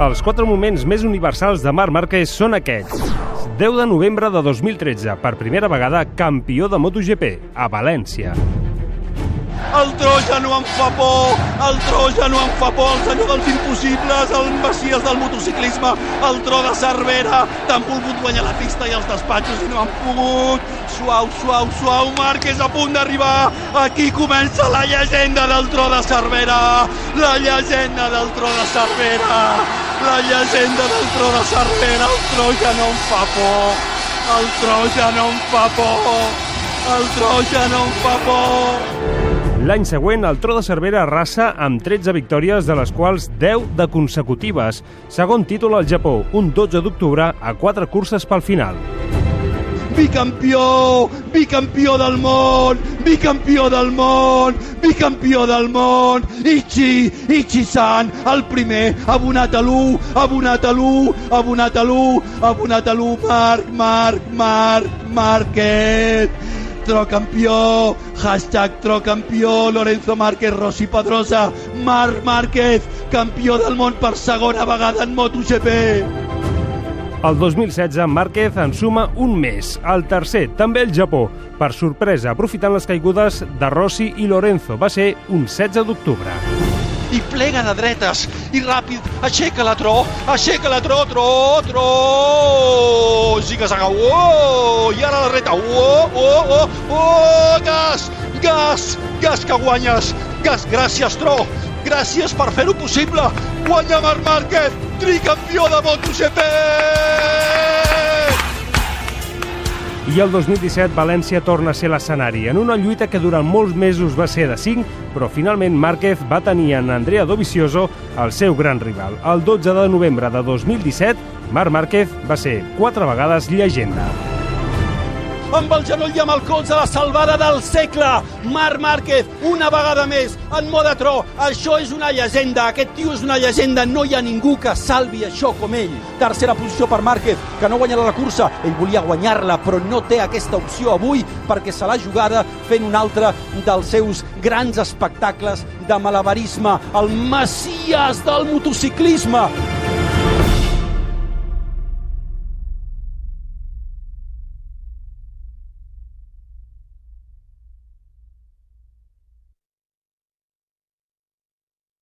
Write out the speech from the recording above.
Els quatre moments més universals de Marc Márquez són aquests. 10 de novembre de 2013, per primera vegada campió de MotoGP, a València. El Troja no em fa por, el Troja no em fa por, el senyor dels impossibles, el Messias del motociclisme, el tro de Cervera, t'han volgut guanyar la pista i els despatxos i no han pogut. Suau, suau, suau, Márquez a punt d'arribar. Aquí comença la llegenda del tro de Cervera, la llegenda del tro de Cervera, la llegenda del tro de Cervera, el Troja no em fa por, el Troja no em fa por, el Troja no em fa por. L'any següent, el Tro de Cervera arrasa amb 13 victòries, de les quals 10 de consecutives. Segon títol al Japó, un 12 d'octubre, a 4 curses pel final. Bicampió! Bicampió del món! Bicampió del món! Bicampió del món! Ichi! Ichi-san! El primer! Abonat a l'1! Abonat a l'1! Abonat a l'1! Abonat a l'1! Marc! Marc! Marc! Marquet! Trocampió, hashtag Trocampió, Lorenzo Márquez, Rossi Pedrosa, Marc Márquez, campió del món per segona vegada en MotoGP. El 2016, Márquez en suma un més, el tercer, també el Japó. Per sorpresa, aprofitant les caigudes de Rossi i Lorenzo, va ser un 16 d'octubre i plega de dretes i ràpid, aixeca la tro, aixeca la tro, tro, tro, ziga-zaga, oh, i ara la reta, oh, oh, oh, oh, gas, gas, gas que guanyes, gas, gràcies tro, gràcies per fer-ho possible, guanya Marc Márquez, tricampió de MotoGP! I el 2017 València torna a ser l'escenari, en una lluita que durant molts mesos va ser de 5, però finalment Márquez va tenir en Andrea Dovizioso el seu gran rival. El 12 de novembre de 2017, Marc Márquez va ser quatre vegades llegenda amb el genoll i amb el colze, la salvada del segle. Marc Márquez, una vegada més, en moda tro. Això és una llegenda, aquest tio és una llegenda, no hi ha ningú que salvi això com ell. Tercera posició per Márquez, que no guanyarà la cursa. Ell volia guanyar-la, però no té aquesta opció avui perquè se l'ha jugada fent un altre dels seus grans espectacles de malabarisme, el messies del motociclisme.